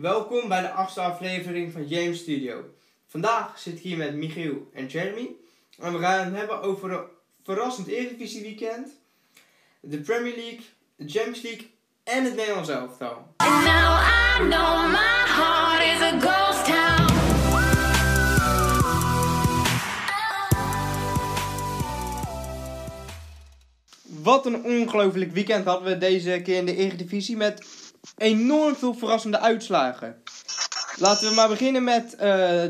Welkom bij de achtste aflevering van James Studio. Vandaag zit ik hier met Michiel en Jeremy. En we gaan het hebben over een verrassend Eredivisie weekend, de Premier League, de Champions League en het Nederlands elftal. And now I know my heart is a ghost town. Wat een ongelooflijk weekend hadden we deze keer in de Eredivisie met enorm veel verrassende uitslagen. Laten we maar beginnen met eh,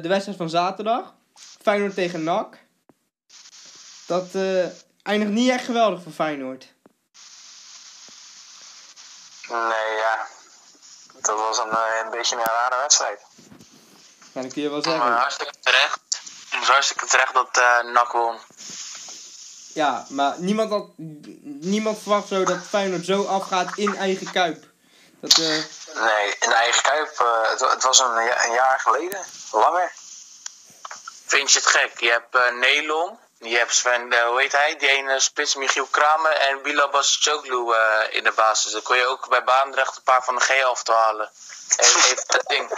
de wedstrijd van zaterdag. Feyenoord tegen NAC. Dat eh, eindigt niet echt geweldig voor Feyenoord. Nee, ja. Dat was een, eh, een beetje een rare wedstrijd. Ja, dat kun je wel Maar zeggen. hartstikke terecht. Het was hartstikke terecht dat eh NAC won. Ja, maar niemand, had, niemand verwacht zo dat Feyenoord zo afgaat in eigen kuip. Dat, eh, Nee, in de eigen kuip. eh, het, het was een, een jaar geleden. Langer. Vind je het gek? Je hebt eh Nelon, je hebt Sven, hoe heet hij? Die ene spits Michiel Kramer en Bilal Basicoglu eh in de basis. Dan kon je ook bij Baandrecht een paar van de G-elf te halen. En heeft dat ding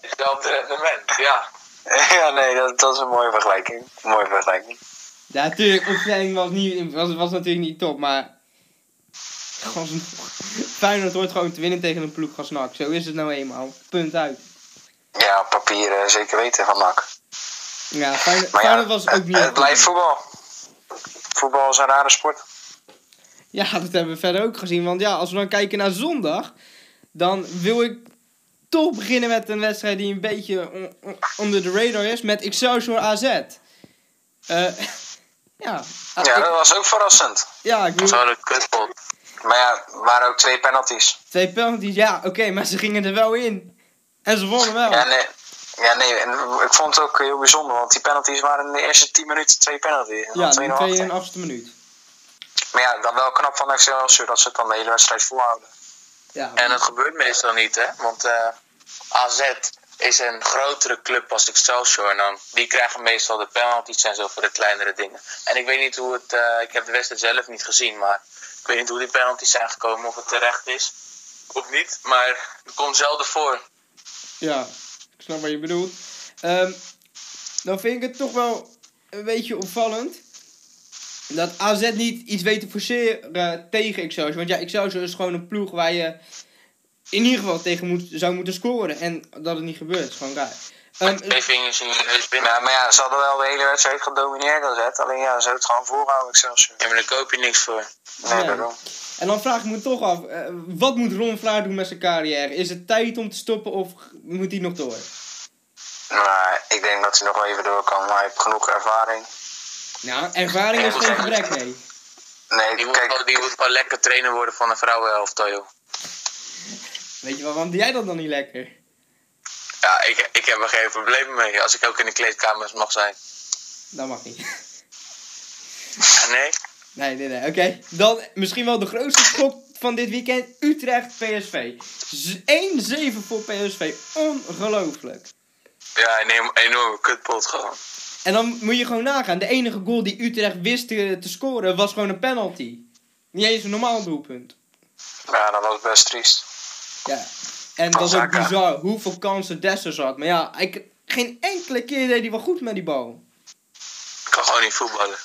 hetzelfde rendement, ja. ja, nee, dat, dat is een mooie vergelijking. Mooie vergelijking. ja, natuurlijk, opstelling was, niet, was, was natuurlijk niet top, maar... Gewoon zo- Feyenoord hoort gewoon te winnen tegen een ploeg als NAC. Zo is het nou eenmaal. Punt uit. Ja, op papier eh, zeker weten van NAC. Ja, Feyenoord, Maar ja, Feyenoord was ook het, niet... het blijft voetbal. Voetbal is een rare sport. Ja, dat hebben we verder ook gezien. Want ja, als we dan kijken naar zondag, dan wil ik toch beginnen met een wedstrijd die een beetje on- on- onder de radar is. Met Excelsior AZ. Eh ja. Ah, Ja, dat was ook verrassend. ja, ik bedoel, kutpot. Maar ja, waren ook twee penalties. twee penalties. Ja, oké, maar ze gingen er wel in. En ze wonnen wel. Ja, nee. Ja, nee, en ik vond het ook heel bijzonder, want die penalties waren in de eerste 10 minuten twee penalties. En dan Ja, twee de nog achter. 82e minuut. Maar ja, dan wel knap van Excelsior dat ze het dan de hele wedstrijd volhouden. Ja, En dat gebeurt meestal niet, hè? Want eh, AZ is een grotere club als Excelsior. En dan, die krijgen meestal de penalties en zo voor de kleinere dingen. En ik weet niet hoe het... eh, ik heb de wedstrijd zelf niet gezien, maar... Ik weet niet hoe die penalties zijn gekomen, of het terecht is of niet. Maar het komt zelden voor. Ja, ik snap wat je bedoelt. Ehm, dan vind ik het toch wel een beetje opvallend. Dat AZ niet iets weet te forceren tegen Excelsior. Want ja, Excelsior is gewoon een ploeg waar je in ieder geval tegen moet, zou moeten scoren. En dat het niet gebeurt, is gewoon raar. Twee vingers in je neus binnen. Maar ja, ze hadden wel de hele wedstrijd gedomineerd AZ. Alleen ja, ze hebben het gewoon voorgehouden Excelsior. Ja, maar daar koop je niks voor. Nee, daarom. en dan vraag ik me toch af, eh, wat moet Ron Vlaar doen met zijn carrière? Is het tijd om te stoppen of moet hij nog door? Maar ik denk dat hij nog wel even door kan. Maar hij heeft genoeg ervaring. Nou, ervaring is geen gebrek, nee. Nee, Die moet, kijk, die moet gewoon lekker trainer worden van een vrouwenelftal, joh. Weet je wel, waarom doe jij dat dan niet lekker? Ja, ik, ik heb er geen probleem mee als ik ook in de kleedkamers mag zijn. Dat mag niet. Nee? Nee, nee, nee. Oké. Dan misschien wel de grootste schok van dit weekend. Utrecht-PSV. 1-7 voor PSV. Ongelooflijk. Ja, een enorm- enorme kutpot gewoon. En dan moet je gewoon nagaan. De enige goal die Utrecht wist te, te scoren was gewoon een penalty. Niet eens een normaal doelpunt. ja, dat was best triest. Ja. En dat is ook bizar hoeveel kansen Dessers had. Maar ja, ik, geen enkele keer deed hij wel goed met die bal. Ik kan gewoon niet voetballen.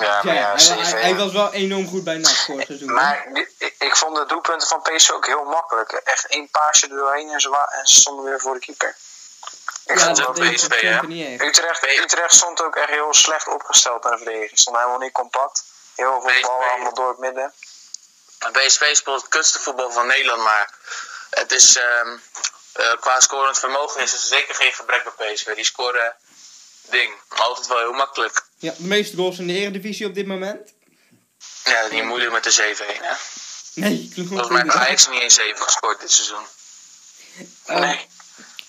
Ja, maar ja, hij, zeven, hij, hij was wel enorm goed bij NAC vorig seizoen. Maar ik, ik vond de doelpunten van PSV ook heel makkelijk. Echt één paasje er doorheen en ze, en ze stonden weer voor de keeper. Ik ja, vond dat deed PSV, hè? Utrecht, Utrecht stond ook echt heel slecht opgesteld naar de verdediging. Stond helemaal niet compact. Heel veel ballen allemaal door het midden. PSV speelt het kutste voetbal van Nederland, maar het is, ehm, eh, qua scorend vermogen is er zeker geen gebrek bij PSV. Die scoren ding, altijd wel heel makkelijk. Ja, de meeste goals in de Eredivisie op dit moment. Ja, niet moeilijk met de 7-1, hè. Nee, klopt Volgens mij heeft. Ajax niet eens 7 gescoord dit seizoen. Eh, Nee.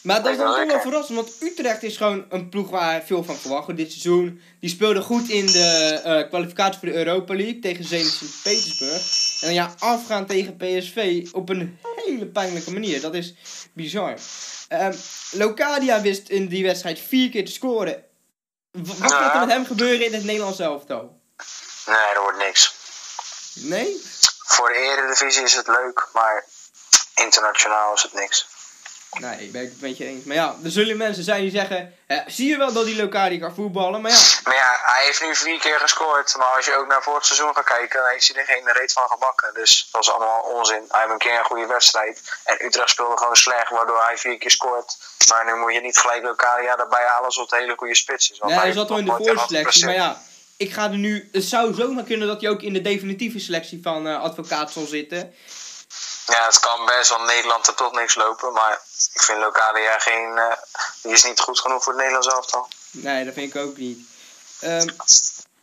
Maar dat is dan toch wel verrassend, want Utrecht is gewoon een ploeg waar veel van verwacht wordt dit seizoen. Die speelde goed in de eh, kwalificatie voor de Europa League tegen Zenit Sint-Petersburg. En dan ja, afgaan tegen PSV op een hele pijnlijke manier. Dat is bizar. Ehm, Locadia wist in die wedstrijd vier keer te scoren. Wat gaat er met hem gebeuren in het Nederlands elftal? Nee, dat wordt niks. Nee? Voor de eredivisie is het leuk, maar internationaal is het niks. Nee, ben ik het met je eens. Maar ja, er zullen mensen zijn die zeggen... eh, zie je wel dat die Lokari kan voetballen? Maar ja, Maar ja, hij heeft nu vier keer gescoord. Maar als je ook naar vorig seizoen gaat kijken, dan heeft hij er geen reet van gebakken. Dus dat is allemaal onzin. Hij heeft een keer een goede wedstrijd. En Utrecht speelde gewoon slecht, waardoor hij vier keer scoort. Maar nu moet je niet gelijk Locadia erbij halen alsof het een hele goede spits is. Want nee, hij zat al in de voorselectie. Maar ja, ik ga er nu... Het zou zomaar kunnen dat hij ook in de definitieve selectie van eh, advocaat zal zitten. Ja, het kan best, want Nederland er toch niks lopen. Maar ik vind Locadia geen... eh, die is niet goed genoeg voor het Nederlands elftal. Nee, dat vind ik ook niet. Ehm,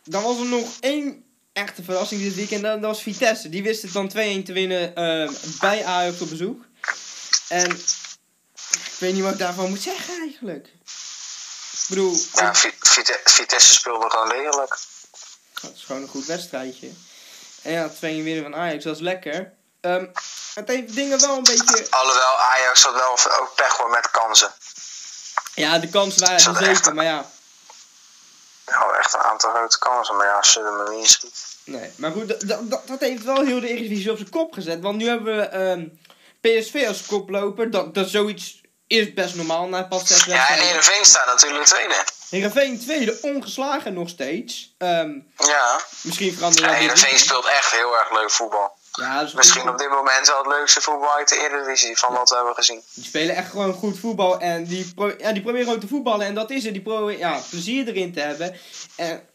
dan was er nog één echte verrassing dit weekend. Dat, dat was Vitesse. Die wist het dan 2-1 te winnen ehm, bij Ajax op bezoek. En ik weet niet wat ik daarvan moet zeggen eigenlijk. Ik bedoel, Ja, Vi- Vite- Vitesse speelde gewoon degelijk. dat is gewoon een goed wedstrijdje. En ja, 2-1 winnen van Ajax, dat is lekker. Ehm, het heeft dingen wel een beetje... Alhoewel, Ajax had wel ook pech hoor met kansen. Ja, de kansen waren er echt- zeker, maar ja. Ja, echt een aantal grote kansen. Maar ja, als ze er maar niet schiet. Nee, maar goed, dat, dat, dat heeft wel heel de Eredivisie op zijn kop gezet. Want nu hebben we ehm, PSV als koploper. Dat, dat zoiets is best normaal na pas zes Ja, en. Heerenveen staat natuurlijk tweede. Heerenveen tweede, ongeslagen nog steeds. Ehm, Ja, misschien veranderen ja dat dit Heerenveen speelt echt heel erg leuk voetbal. Ja, Misschien goed. op dit moment wel het leukste voetbal uit de Eredivisie van wat we hebben gezien. Die spelen echt gewoon goed voetbal. En die, pro- ja, die proberen ook te voetballen. En dat is het. Die proberen ja, plezier erin te hebben. En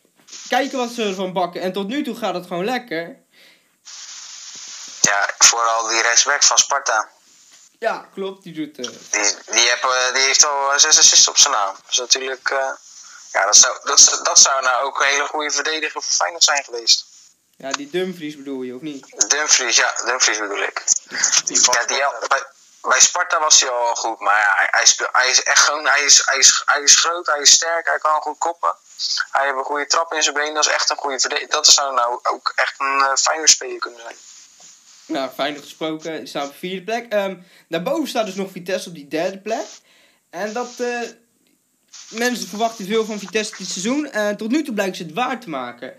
kijken wat ze ervan bakken. En tot nu toe gaat het gewoon lekker. Ja, vooral die rechtsback van Sparta. Ja, klopt. Die doet... eh, Die, die, heb, eh, die heeft al eh, zes assists op zijn naam. Dat is natuurlijk... eh, ja, dat zou, dat, zou- dat zou nou ook een hele goede verdediger voor Feyenoord zijn geweest. Ja, die Dumfries bedoel je, of niet? Dumfries, ja, Dumfries bedoel ik. Ja, die, bij, bij Sparta was hij al goed, maar ja, hij, hij, speel- hij is echt gewoon, hij is, hij, is, hij is groot, hij is sterk, hij kan goed koppen. Hij heeft een goede trap in zijn been, dat is echt een goede verdediger. Dat zou nou ook echt een uh, Feyenoord speler kunnen zijn. Nou, fijn gesproken. Die staan op de vierde plek. Ehm, daarboven staat dus nog Vitesse op die derde plek. En dat... eh, mensen verwachten veel van Vitesse dit seizoen. En tot nu toe blijkt ze het waar te maken.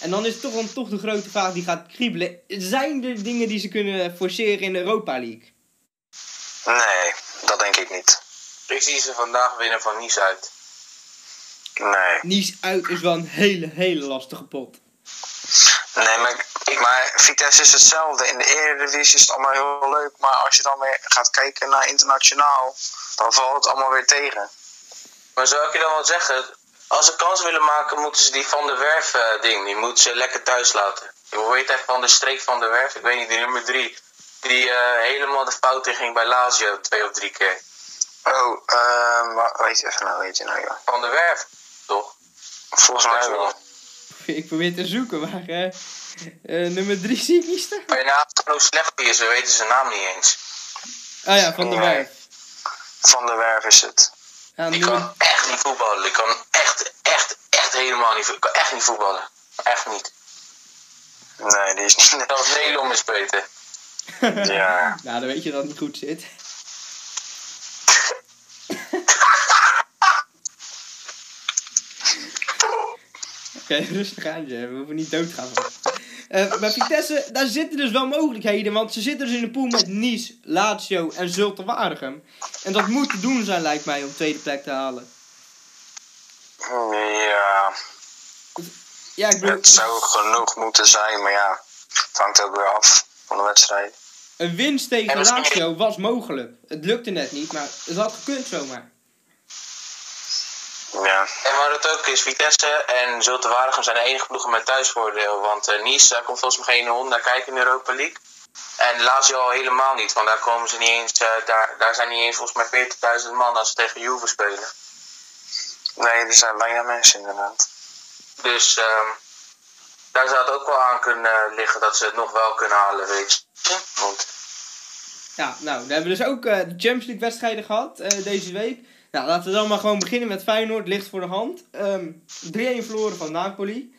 En dan is toch, dan toch de grote vraag die gaat kriebelen. Zijn er dingen die ze kunnen forceren in de Europa League? Nee, dat denk ik niet. Ik zie ze vandaag winnen van Nice uit. Nee. Nice uit is wel een hele, hele lastige pot. Nee, maar, maar Vitesse is hetzelfde. In de Eredivisie is het allemaal heel leuk, maar als je dan weer gaat kijken naar internationaal, dan valt het allemaal weer tegen. Maar zou ik je dan wel zeggen, als ze kans willen maken, moeten ze die Van der Werf eh, ding, die moeten ze lekker thuis laten. Hoe heet hij van de streek van der Werf? Ik weet niet, die nummer drie. Die eh, helemaal de fout in ging bij Lazio twee of drie keer. Oh, ehm, wa- weet je even nou, weet je nou, joh. Van der Werf, toch? Volgens mij wel. Ik probeer te zoeken, maar eh, eh, nummer drie zie ik niet staan. Maar na hoe slecht die is, we weten zijn naam niet eens. Ah ja, Van der Nee. Werf. Van der Werf is het. Ja, nummer, kan echt niet voetballen. Die kan echt, echt, echt helemaal niet, vo- kan echt niet voetballen. Echt niet. Nee, die is niet. Zelfs Nederland is beter. Ja. nou, dan weet je dat het niet goed zit. Oké, rustig aan, je. We hoeven niet dood te gaan. Eh bij Vitesse, daar zitten dus wel mogelijkheden. Want ze zitten dus in een pool met Nice, Lazio en Zulte Waregem. En dat moet te doen zijn, lijkt mij, om tweede plek te halen. Ja, Ja, ik bedoel, het zou genoeg moeten zijn, maar ja, het hangt ook weer af van de wedstrijd. een winst tegen Lazio was mogelijk. Het lukte net niet, maar het had gekund zomaar. Ja, En waar het ook is, Vitesse en Zulte Waregem zijn de enige ploegen met thuisvoordeel. Want eh, Nice, daar komt volgens mij geen hond naar kijken in de Europa League. En Lazio al helemaal niet, want daar komen ze niet eens, eh, daar, daar zijn niet eens volgens mij 40.000 man als ze tegen Juve spelen. nee, er zijn bijna mensen inderdaad. Dus ehm, daar zou het ook wel aan kunnen liggen dat ze het nog wel kunnen halen, weet je. Want Ja, nou, we hebben dus ook eh, de Champions League wedstrijden gehad eh, deze week. Nou, laten we dan maar gewoon beginnen met Feyenoord, ligt voor de hand. Ehm 3-1 verloren van Napoli.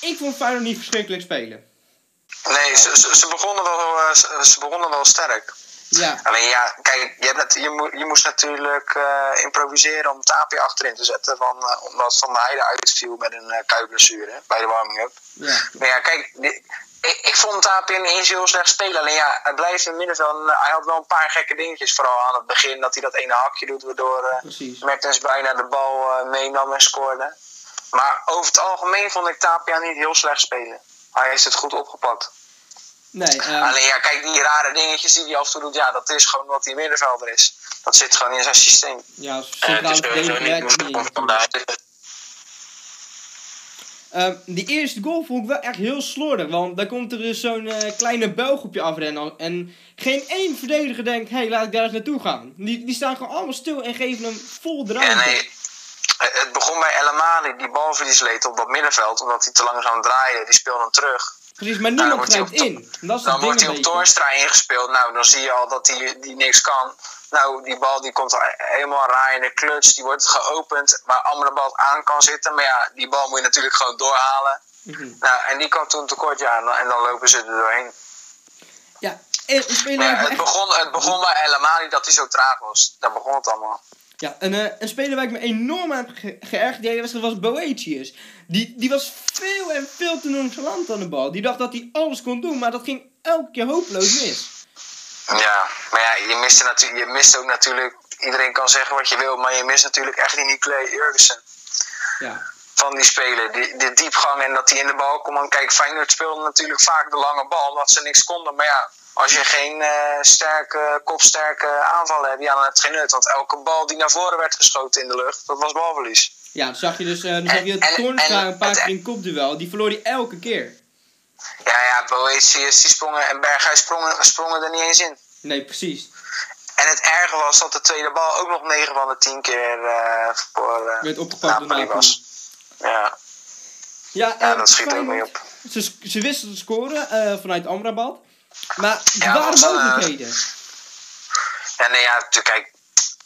Ik vond Feyenoord niet verschrikkelijk spelen. Nee, ze, ze, ze begonnen wel, eh, ze, ze begonnen wel sterk. Ja, Alleen ja, kijk, je, hebt net, je, mo- je moest natuurlijk eh, improviseren om Tapia achterin te zetten. Van, eh, omdat Van Heijden uitviel met een uh, kuitblessure bij de warming-up. ja. Maar ja, kijk, die- ik, ik vond Tapia niet eens heel slecht spelen. Alleen ja, hij blijft in het middenveld. en Hij had wel een paar gekke dingetjes. Vooral aan het begin dat hij dat ene hakje doet. Waardoor eh Precies. Mertens bijna de bal eh, meenam en scoorde. Maar over het algemeen vond ik Tapia niet heel slecht spelen. Hij heeft het goed opgepakt. Nee, ehm, Alleen ja, kijk, die rare dingetjes die hij af en toe doet. Ja, dat is gewoon wat hij middenvelder is. Dat zit gewoon in zijn systeem. ja, het is sowieso niet Ehm, die eerste goal vond ik wel echt heel slordig. Want daar komt er dus zo'n eh, kleine Belg op je afrennen. En geen één verdediger denkt, hé, hey, laat ik daar eens naartoe gaan. Die, die staan gewoon allemaal stil en geven hem vol de Ja, ruimte. nee. Het begon bij El Amadi, die balverlies leed op dat middenveld. Omdat hij te langzaam draaide. Die speelde hem terug. Precies, maar dan niemand wordt hij grijpt op in. Dat is Dan het ding wordt hij op. Toornstra ingespeeld. Nou, dan zie je al dat hij die niks kan. Nou, die bal die komt helemaal raar in de kluts. Die wordt geopend waar Amrabat aan kan zitten. Maar ja, die bal moet je natuurlijk gewoon doorhalen. Mhm. Nou, en die kwam toen tekort, ja. En dan, en lopen ze er doorheen. Ja, en een speler ja, het, begon, het begon bij El dat hij zo traag was. Daar begon het allemaal. Ja, een, eh, een speler waar ik me enorm aan heb ge geërgerd die wedstrijd was Boetius. Die, die was veel en veel te nonchalant aan de bal. Die dacht dat hij alles kon doen, maar dat ging elke keer hopeloos mis. Ja, maar ja, je mist, er natu- je mist ook natuurlijk... Iedereen kan zeggen wat je wil, maar je mist natuurlijk echt die Nicolai Jurgensen. Ja, van die speler. Die, de diepgang en dat hij in de bal komt. Kijk, Feyenoord speelde natuurlijk vaak de lange bal, omdat ze niks konden. Maar ja, als je geen eh, sterke, kopsterke aanvallen hebt, ja, dan heb je geen nut. Want elke bal die naar voren werd geschoten in de lucht, dat was balverlies. ja dan zag je dus uh, dan zag je het Toornstra en- een paar keer in kopduel. Die verloor hij elke keer. Ja, ja, Boetius, die sprongen en Berghuis sprongen, sprongen er niet eens in. Nee, precies. En het erge was dat de tweede bal ook nog 9 van de 10 keer eh, voor eh, Werd opgepakt door Napoli was. Ja, Ja, ja eh, dat schiet ook niet op. Ze, ze wisten te scoren eh, vanuit Amrabat. Maar er Ja, waren mogelijkheden. Ja, nee, ja, kijk,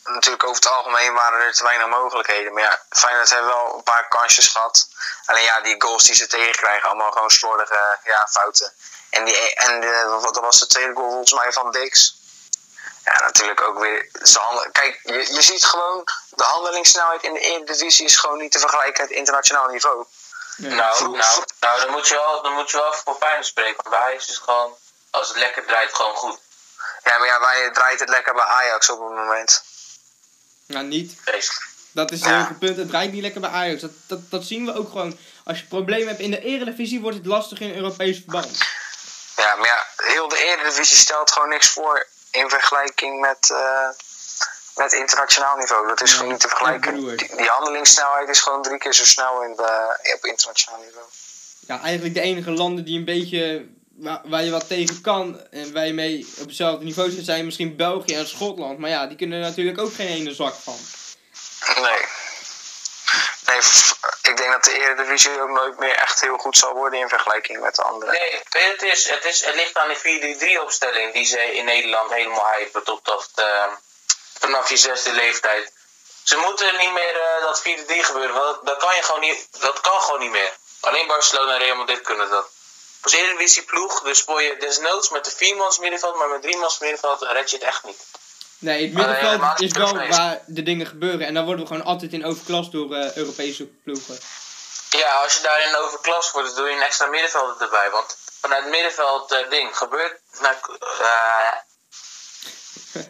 natuurlijk over het algemeen waren er te weinig mogelijkheden. Maar ja, Feyenoord heeft wel een paar kansjes gehad. Alleen ja, die goals die ze tegenkrijgen, allemaal gewoon slordige ja, fouten. En, die, en de, wat was de tweede goal volgens mij van Dix? Ja, natuurlijk ook weer. zijn handen- Kijk, je, je ziet gewoon, de handelingssnelheid in de Eredivisie is gewoon niet te vergelijken met internationaal niveau. Nou, nou, nou dan, moet je wel, dan moet je wel even voor Feyenoord spreken. Want bij Ajax is het gewoon, als het lekker draait, gewoon goed. Ja, maar ja, wij draait het lekker bij Ajax op het moment. Nou, niet. Dat is Ja. het punt. Het draait niet lekker bij Ajax. Dat, dat, dat zien we ook gewoon. Als je problemen hebt in de Eredivisie, wordt het lastig in Europees verband. Ja, maar ja, heel de Eredivisie stelt gewoon niks voor in vergelijking met, eh, met internationaal niveau. Dat is gewoon niet te vergelijken. Die, die handelingssnelheid is gewoon drie keer zo snel in de, op internationaal niveau. Ja, eigenlijk de enige landen die een beetje waar, waar je wat tegen kan en waar je mee op hetzelfde niveau zit, zijn misschien België en Schotland. Maar ja, die kunnen er natuurlijk ook geen ene zak van. Nee. Nee, ik denk dat de Eredivisie ook nooit meer echt heel goed zal worden in vergelijking met de andere. Nee, het, is, het, is, het ligt aan die 4-3-3 opstelling die ze in Nederland helemaal hypen tot dat, eh, vanaf je zesde leeftijd. Ze moeten niet meer eh, dat 4-3 gebeuren, want dat, dat kan je gewoon niet, dat kan gewoon niet meer. Alleen Barcelona en Real Madrid kunnen dat. Als Eredivisie ploeg, dus speel je desnoods met de viermans middenveld, maar met driemans middenveld red je het echt niet. Nee, het Maar middenveld is wel waar de dingen gebeuren. En dan worden we gewoon altijd in overklast door eh, Europese ploegen. Ja, als je daarin overklast wordt, dan doe je een extra middenvelder erbij. Want vanuit het middenveld eh, ding gebeurt. Nou, eh,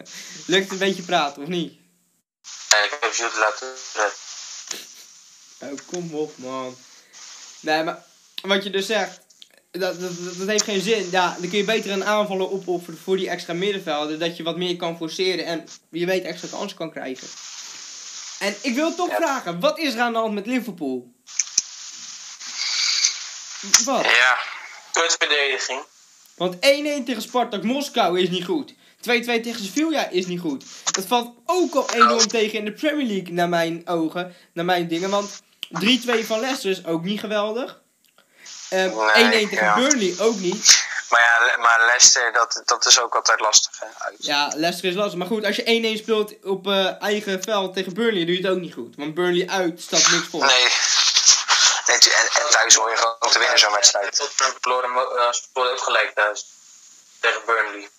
Lukt het een beetje praten, of niet? nee, ik heb Jude laten redden. Oh, kom op, man. Nee, maar wat je dus zegt, dat, dat, dat, heeft geen zin. Ja, dan kun je beter een aanvaller opofferen voor die extra middenvelden. Dat je wat meer kan forceren en je weet extra kansen kan krijgen. En ik wil toch Ja. vragen, wat is er aan de hand met Liverpool? Wat? Ja, Kutverdediging. Want 1-1 tegen Spartak Moskou is niet goed. 2-2 tegen Sevilla is niet goed. Dat valt ook al enorm tegen in de Premier League, naar mijn ogen. Naar mijn dingen. Want 3-2 van Leicester is ook niet geweldig. Ehm, 1-1 Nee, tegen ja. Burnley ook niet. maar ja, maar Leicester, dat, dat is ook altijd lastig. Hè, uit. Ja, Leicester is lastig. Maar goed, als je 1-1 speelt op eh, eigen veld tegen Burnley, doe je het ook niet goed. Want Burnley uit staat niks voor. Nee. nee tu- en, en thuis hoor je gewoon te winnen zo'n wedstrijd. Tottenham verloren uh, speelde ook gelijk thuis. Tegen Burnley.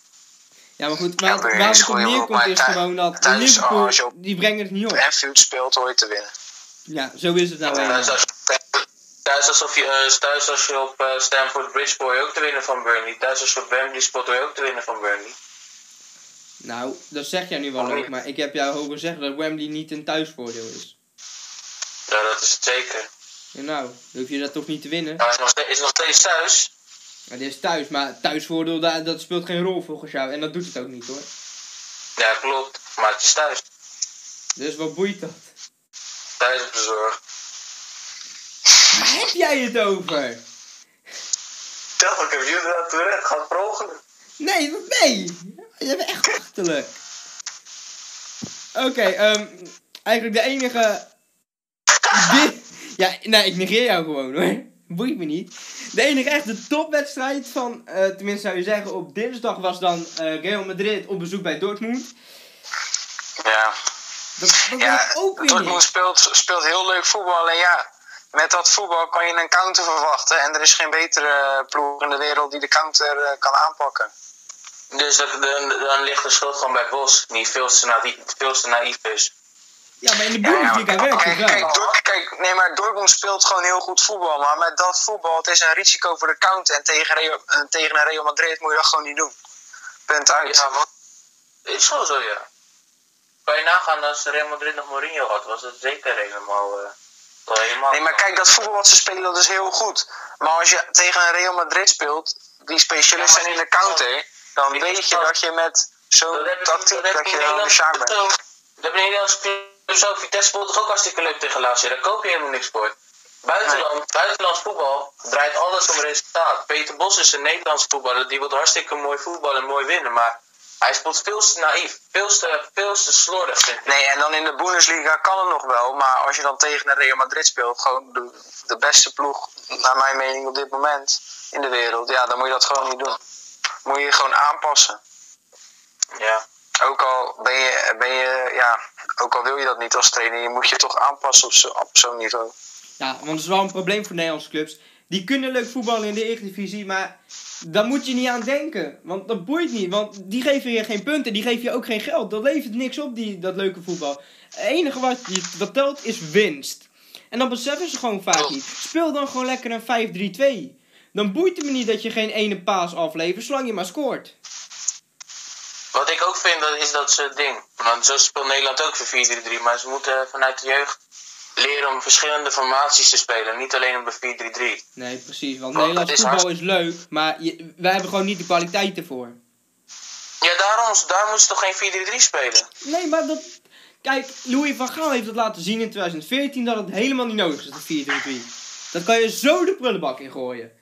Ja, maar goed, Ja, waar, Burnley waar is het op neerkomt is gewoon dat thuis, Liverpool, op- die brengen het niet op. Anfield speelt hoor je te winnen. Ja, zo is het nou zo- Thuis, alsof je, eh, thuis als je op eh, Stamford Bridge hoor je ook te winnen van Burnley. Thuis als je op Wembley spot hoor je ook te winnen van Burnley. Nou, dat zeg jij nu wel leuk, nee. maar ik heb jou horen zeggen dat Wembley niet een thuisvoordeel is. Ja, dat is het zeker. Ja, nou, dan hoef je dat toch niet te winnen. Nou, is nog steeds, is nog steeds thuis. Dit is thuis, maar thuisvoordeel, dat, dat speelt geen rol volgens jou. En dat doet het ook niet hoor. Ja, klopt. Maar het is thuis. Dus wat boeit dat? Thuis op de zorg. Waar heb jij het over? Dacht, ik heb jullie dat terecht. Gaat per ongeluk. Nee, wat- nee. Je bent echt achterlijk. Oké, ehm, eigenlijk de enige... Ja, nee, ik negeer jou gewoon hoor. Boeit me niet. De enige echte topwedstrijd van, eh, tenminste zou je zeggen, op dinsdag was dan eh, Real Madrid op bezoek bij Dortmund. Ja, Dat, dat ja ook weer Dortmund speelt, speelt heel leuk voetbal. Alleen ja, met dat voetbal kan je een counter verwachten. En er is geen betere ploeg in de wereld die de counter eh, kan aanpakken. Dus dan, dan, dan ligt de schuld gewoon bij Bos. Die veel te, naïef, veel te naïef is. Ja, maar in de Ja, ja, Bundesliga werkt het kijk, kijk, wel. Dor- kijk, nee, maar Dortmund speelt gewoon heel goed voetbal. Maar met dat voetbal, het is een risico voor de counter. En tegen, Real, eh, tegen een Real Madrid moet je dat gewoon niet doen. Punt uit. Ja, wat? Is gewoon zo, ja. Kan je nagaan als Real Madrid nog Mourinho had, was het zeker helemaal... eh, Nee, maar kijk, dat voetbal wat ze spelen, dat is heel goed. Maar als je tegen een Real Madrid speelt, die specialisten zijn in de counter, dan weet je dat je met zo'n tactiek, dat je dan de sjaak bent. zo- Dat Nederlandse clubs ook. Vitesse speelt toch ook hartstikke leuk tegen Lazio. Daar koop je helemaal niks voor. Buitenland, buitenlands voetbal draait alles om resultaat. Peter Bos is een Nederlands voetballer. Die wil hartstikke mooi voetballen en mooi winnen. Maar hij speelt veel te naïef. Veel te, veel te slordig. Nee, en dan in de Bundesliga kan het nog wel. Maar als je dan tegen een Real Madrid speelt, gewoon de, de beste ploeg, naar mijn mening op dit moment in de wereld, ja, dan moet je dat gewoon niet doen. Moet je je gewoon aanpassen. Ja. Ook al ben je, ben je ja, ook al wil je dat niet als trainer, je moet je toch aanpassen op zo- op zo'n niveau. Ja, want het is wel een probleem voor Nederlandse clubs. Die kunnen leuk voetballen in de Eredivisie, maar daar moet je niet aan denken. Want dat boeit niet, want die geven je geen punten, die geven je ook geen geld. Dat levert niks op, die, dat leuke voetbal. Het enige wat, wat telt is winst. En dan beseffen ze gewoon vaak niet. Speel dan gewoon lekker een 5-3-2. Dan boeit het me niet dat je geen ene paas aflevert, zolang je maar scoort. Wat ik ook vind, dat is dat ze ding. Want zo speelt Nederland ook voor 4-3-3. Maar ze moeten vanuit de jeugd leren om verschillende formaties te spelen. Niet alleen op een 4-3-3. Nee, precies, want Want Nederlands voetbal is leuk, maar je, wij hebben gewoon niet de kwaliteit ervoor. Ja, daarom, daar moeten ze toch geen 4-3-3 spelen? Nee, maar dat. Kijk, Louis van Gaal heeft het laten zien in 2014 dat het helemaal niet nodig is, dat 4-3-3. Dat kan je zo de prullenbak in gooien.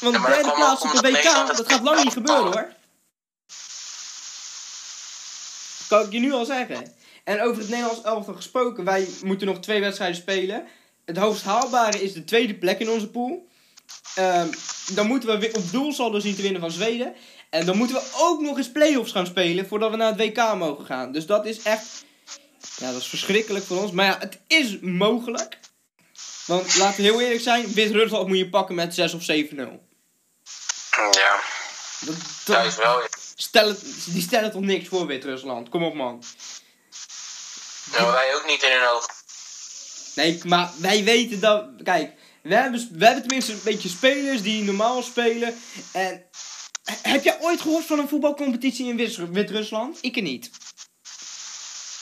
Want Ja, de dat derde plaats op de WK, het dat gaat lang niet gebeuren hoor. Kan ik je nu al zeggen. En over het Nederlands elftal gesproken, wij moeten nog twee wedstrijden spelen. Het hoogst haalbare is de tweede plek in onze pool. Ehm, dan moeten we weer op doelsaldo zien te winnen van Zweden. En dan moeten we ook nog eens play-offs gaan spelen voordat we naar het WK mogen gaan. Dus dat is echt. Ja, dat is verschrikkelijk voor ons. Maar ja, het is mogelijk. Want laten we heel eerlijk zijn: Wit-Rusland moet je pakken met 6 of 7-0. Ja. Dat, is wel. Stel het, die stellen toch niks voor Wit-Rusland? Kom op, man. Maar wij ook niet in hun ogen. Nee, maar wij weten dat. Kijk, we hebben, we hebben tenminste een beetje spelers die normaal spelen. En. Heb jij ooit gehoord van een voetbalcompetitie in Wit- Wit-Rusland? Ik niet.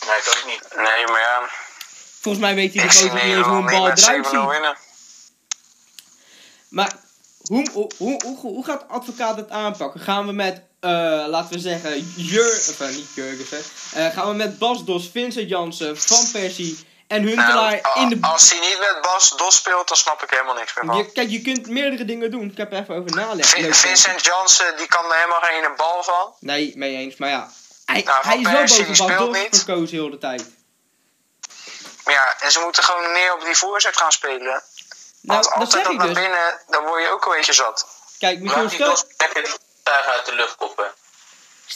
Nee, ik ook niet. Nee, maar ja. Volgens mij weet hij de coach niet eens hoe een bal eruit 7-0 ziet. Maar hoe, hoe, hoe, hoe, hoe gaat advocaat het aanpakken? Gaan we met, laten we zeggen, Jur, of eh, niet Jurgensen. eh, gaan we met Bas Dos, Vincent Jansen, Van Persie en Huntelaar Nou, in de... Als hij niet met Bas Dos speelt, dan snap ik helemaal niks meer van. Je, kijk, je kunt meerdere dingen doen. Ik heb er even over Leuk, Vincent Jansen, die kan er helemaal geen ene bal van. Nee, mee eens. Maar ja, hij, Nou, hij is wel Persie, boven Bas Dos niet. verkozen heel de tijd. Maar ja, en ze moeten gewoon meer op die voorzet gaan spelen. Nou, Want dat altijd zeg dat ik naar dus. binnen, dan word je ook een beetje zat. Kijk, Michiel, stel, dos uit de lucht koppen.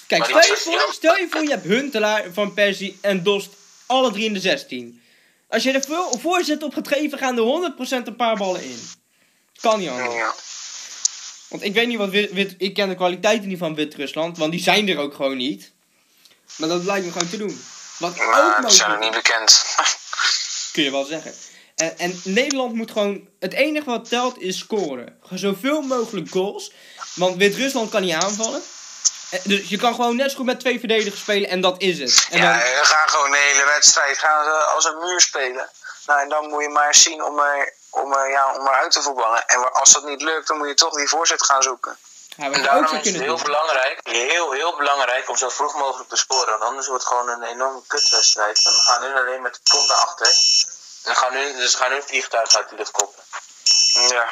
kijk stel, je voor, stel je voor, je hebt Huntelaar, Van Persie en Dost alle drie in de 16. Als je er veel voorzet op gaat geven, gaan er 100% een paar ballen in. Kan niet anders. Ja. Want ik weet niet wat wit, wit- ik ken de kwaliteiten niet van Wit-Rusland, want die zijn er ook gewoon niet. Maar dat lijkt me gewoon te doen. Wat ook Maar die zijn nog niet bekend. kun je wel zeggen. En, en Nederland moet gewoon... Het enige wat telt is scoren. Zoveel mogelijk goals. Want Wit-Rusland kan niet aanvallen. Eh, Dus je kan gewoon net zo goed met twee verdedigers spelen en dat is het. En ja, dan, we gaan gewoon de hele wedstrijd gaan ze als een muur spelen. Nou, en dan moet je maar zien om er, om er, ja, om eruit te voetballen. En als dat niet lukt, dan moet je toch die voorzet gaan zoeken. ja, En daarom is het heel doen. belangrijk, heel, heel belangrijk om zo vroeg mogelijk te scoren. Want anders wordt het gewoon een enorme kutwedstrijd. Dan gaan hun alleen met de kont achter. En dan gaan hun, dus gaan hun vliegtuig uit de lucht koppen. Ja.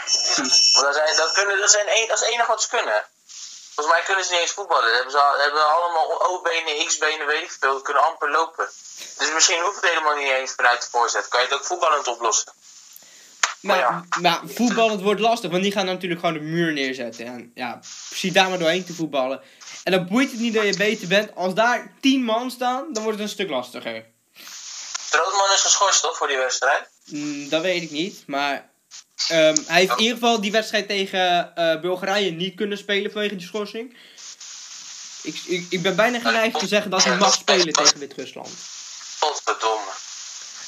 Want dat, zijn, dat, kunnen, dat, zijn een, dat is het enige wat ze kunnen. Volgens mij kunnen ze niet eens voetballen. Dat hebben ze al- hebben allemaal O-benen, X-benen, weet ik veel. Ze kunnen amper lopen. Dus misschien hoeft het helemaal niet eens vanuit de voorzet. Kan je het ook voetballend oplossen. Maar, ja. maar voetballen wordt lastig, want die gaan natuurlijk gewoon de muur neerzetten. En ja, precies daar maar doorheen te voetballen. En dan boeit het niet dat je beter bent. Als daar tien man staan, dan wordt het een stuk lastiger. Strootman is geschorst toch voor die wedstrijd? Mm, dat weet ik niet, maar ehm, hij heeft in ieder geval die wedstrijd tegen eh, Bulgarije niet kunnen spelen vanwege die schorsing. Ik, ik, ik ben bijna geneigd te zeggen dat hij mag spelen tegen Wit-Rusland. Godverdomme.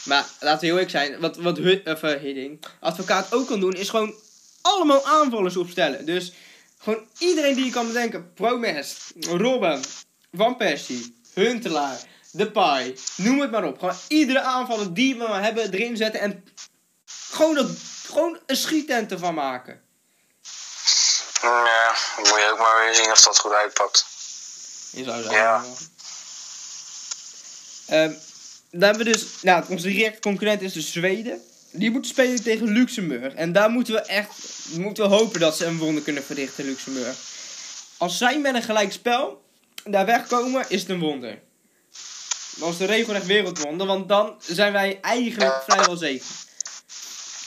Maar laten we heel eerlijk zijn, wat, wat of, eh, Hiddink, advocaat ook kan doen, is gewoon allemaal aanvallers opstellen. Dus gewoon iedereen die je kan bedenken. Promes, Robben, Van Persie, Huntelaar, Depay, noem het maar op. Gewoon iedere aanvaller die we maar hebben erin zetten en gewoon, dat, gewoon een schietent ervan maken. Ja, dan moet je ook maar weer zien of dat goed uitpakt. Je zou zeggen. Ja. Ehm, dan hebben we dus, nou, onze directe concurrent is dus Zweden. Die moeten spelen tegen Luxemburg. En daar moeten we echt, moeten we hopen dat ze een wonder kunnen verrichten, Luxemburg. Als zij met een gelijk spel daar wegkomen, is het een wonder. Is de regelrecht wereldwonder, want dan zijn wij eigenlijk vrijwel zeker.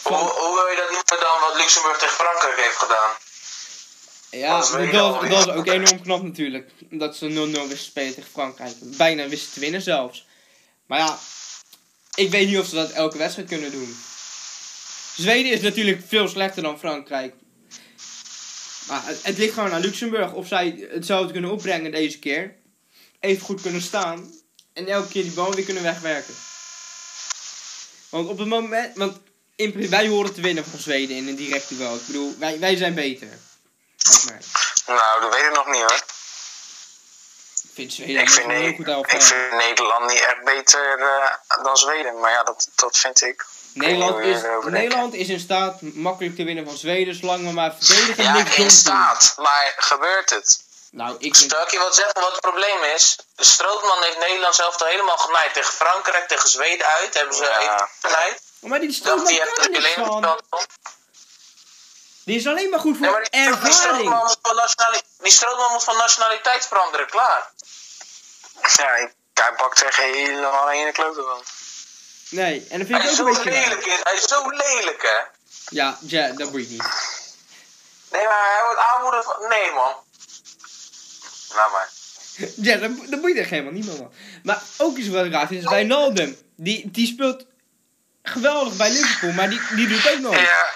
Hoe, hoe wil je dat noemen dan wat Luxemburg tegen Frankrijk heeft gedaan? Ja, Dat dat, is ook enorm knap natuurlijk. Dat ze 0-0 wisten spelen tegen Frankrijk. Bijna wisten te winnen zelfs. Maar ja, ik weet niet of ze dat elke wedstrijd kunnen doen. Zweden is natuurlijk veel slechter dan Frankrijk. Maar het, het ligt gewoon aan Luxemburg of zij hetzelfde kunnen opbrengen deze keer. Even goed kunnen staan. En elke keer die bal weer kunnen wegwerken. Want op het moment. Want in, principe, wij horen te winnen van Zweden in een direct duel. Ik bedoel, wij, wij zijn beter. Nou, dat weet ik nog niet hoor. Ik vind Zweden Ik vind, heel goed ik vind Nederland niet echt beter eh, dan Zweden. Maar ja, dat, dat vind ik. Nederland is. Nederland is in staat makkelijk te winnen van Zweden, zolang we maar verdedigen en Ja, in staat. Maar gebeurt het? Nou, ik. Zal ik je wat zeggen wat het probleem is? Strootman heeft Nederland zelf al helemaal genaaid. Tegen Frankrijk, tegen Zweden uit hebben ze Ja. even genaaid. Maar die Strootman hij kan heeft er niks van. Die is alleen maar goed Nee, voor maar die, die, Strootman ervaring. moet die Strootman moet van nationaliteit veranderen, klaar. Ja, ik, hij pakt er helemaal geen klote van. Nee, en dat vind Hij ik is ook zo een beetje lelijk, is- hij is zo lelijk, hè. Ja, ja, dat boeit niet. Nee, maar hij wordt aanvoerder van... Nee, man. Laat maar. Ja, dat, dat boeit echt helemaal niemand van. Maar ook iets wat raar is, is Wijnaldum. Die, die speelt geweldig bij Liverpool, maar die, die doet ook nog. Ja,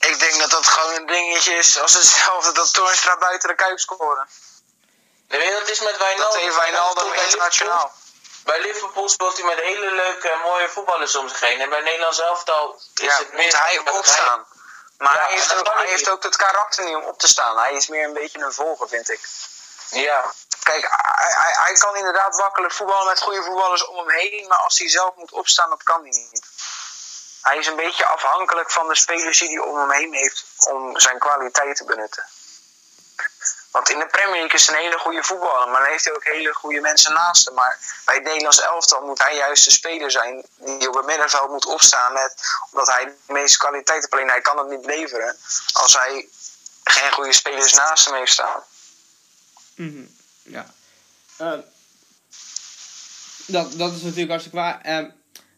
ik denk dat dat gewoon een dingetje is als hetzelfde dat Toornstra buiten de kuip scoren. Je weet wat het is met Dat Wijnaldum? heeft Wijnaldum internationaal. Liverpool- Bij Liverpool speelt hij met hele leuke, mooie voetballers om zich heen. En bij Nederland zelf al is Ja, het moet meer... hij opstaan. Maar Ja, hij, heeft dat ook, hij niet. heeft ook het karakter niet om op te staan. Hij is meer een beetje een volger, vind ik. Ja, Kijk, hij, hij, kan inderdaad makkelijk voetballen met goede voetballers om hem heen. Maar als hij zelf moet opstaan, dat kan hij niet. Hij is een beetje afhankelijk van de spelers die hij om hem heen heeft om zijn kwaliteit te benutten. Want in de Premier League is hij een hele goede voetballer, maar dan heeft hij ook hele goede mensen naast hem. Maar bij het Nederlands elftal moet hij juist de speler zijn die op het middenveld moet opstaan. Met, omdat hij de meeste kwaliteit heeft. Alleen hij kan het niet leveren als hij geen goede spelers naast hem heeft staan. Mhm, Ja. Ehm, dat, dat is natuurlijk hartstikke waar. Ehm,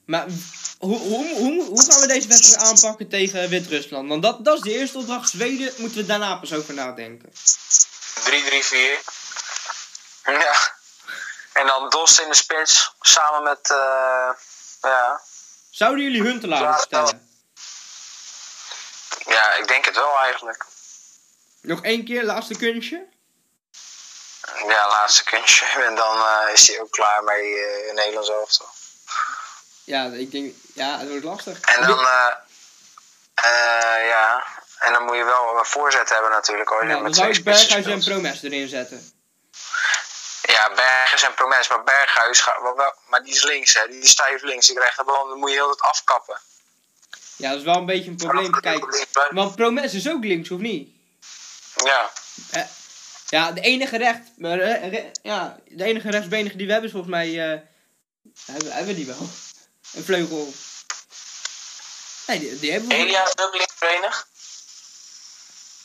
maar hoe, hoe, hoe, hoe gaan we deze wedstrijd aanpakken tegen Wit-Rusland? Want dat, dat is de eerste opdracht. Zweden moeten we daarna pas over nadenken. 3-3-4. Ja. En dan Dost in de spits, samen met, eh, ja. Zouden jullie Huntelaar Ja, opstellen? ja, ik denk het wel eigenlijk. Nog één keer, laatste kunstje. Ja, laatste kunstje. En dan eh, is hij ook klaar bij eh Nederlands. Ja, ik denk, ja, het wordt lastig. En dan, eh, eh, ja, en dan moet je wel een voorzet hebben natuurlijk. Hoor. nou, dan zou ik Berghuis en. Promes erin zetten. Ja, Berghuis en Promes, maar Berghuis, maar die is links, hè. Die is stijf links. Die krijgt de bal, dan moet je heel het afkappen. Ja, dat is wel een beetje een probleem. Kijk, want Promes is ook links, of niet? Ja, ja, de enige recht, maar, eh, re- ja, de enige rechtsbenige die we hebben is volgens mij, eh, hebben, hebben we die wel. Een vleugel. Nee, die, die hebben we. Elia is ook linksbenig.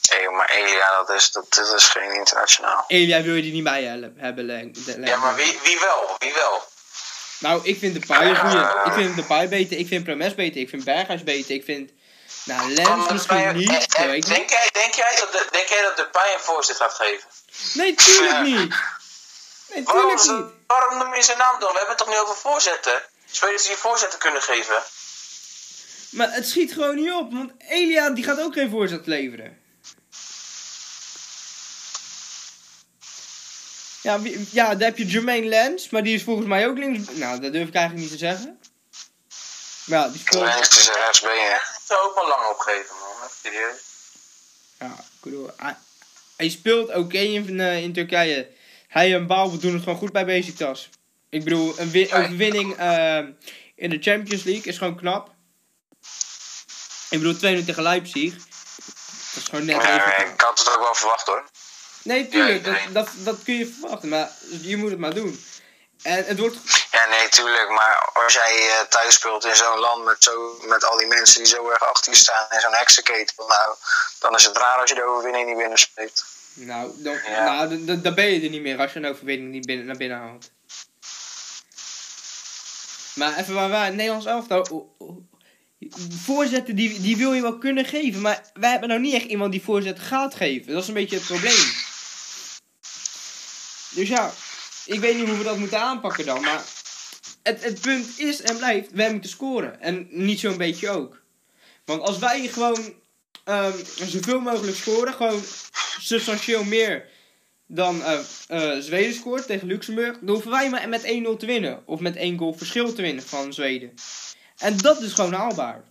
hey, maar Elia, dat is, dat, dat is geen internationaal. Elia wil je die niet bij hel- hebben. Len- de- Ja, maar wie, wie wel? Wie wel? Nou, ik vind de Pai. Ik vind de Pai beter. Ik vind Promes beter. Ik vind Berghuis beter. Ik vind. Nou, Lens misschien niet. eh, eh, weet denk, jij, denk, jij dat de, denk jij dat de voorzet gaat geven? Nee, tuurlijk Ja. niet. Nee, Waarom, tuurlijk niet. waarom noem je zijn naam dan? We hebben het toch niet over voorzetten? Spelers die voorzetten kunnen geven. Maar het schiet gewoon niet op. Want Elia die gaat ook geen voorzet leveren. Ja, wie- ja, dan heb je Jermaine Lens. Maar die is volgens mij ook links. Nou, dat durf ik eigenlijk niet te zeggen. Maar ja, die speelt. Links is Ik zou ook wel lang opgeven, man. Serieus. Ja, ik bedoel, hij, hij speelt oké in, eh, in Turkije. Hij en Baal doen het gewoon goed bij Besiktas. Ik bedoel, een win- overwinning eh, in de Champions League is gewoon knap. Ik bedoel, 2-0 tegen Leipzig. Dat is gewoon net even Ja, knap. ik had het ook wel verwacht hoor. Nee, tuurlijk, Ja, dat, dat, dat kun je verwachten, maar je moet het maar doen. En het wordt, Ja, nee, tuurlijk. Maar als jij eh, thuis speelt in zo'n land met, zo, met al die mensen die zo erg achter je staan en zo'n heksenketel, nou, dan is het raar als je de overwinning niet binnen spreekt. nou, dan, Ja. nou dan, dan- ben je er niet meer als je een overwinning niet binnen, naar binnen haalt. Maar even waar wij, Nederlands elftal, voorzetten die, die wil je wel kunnen geven, maar wij hebben nou niet echt iemand die voorzetten gaat geven. Dat is een beetje het probleem. Dus ja, ik weet niet hoe we dat moeten aanpakken dan, maar het, het punt is en blijft, wij moeten scoren. En niet zo'n beetje ook. Want als wij gewoon ehm, zoveel mogelijk scoren, gewoon substantieel meer dan eh, eh, Zweden scoort tegen Luxemburg, dan hoeven wij maar met 1-0 te winnen. Of met 1 goal verschil te winnen van Zweden. En dat is gewoon haalbaar.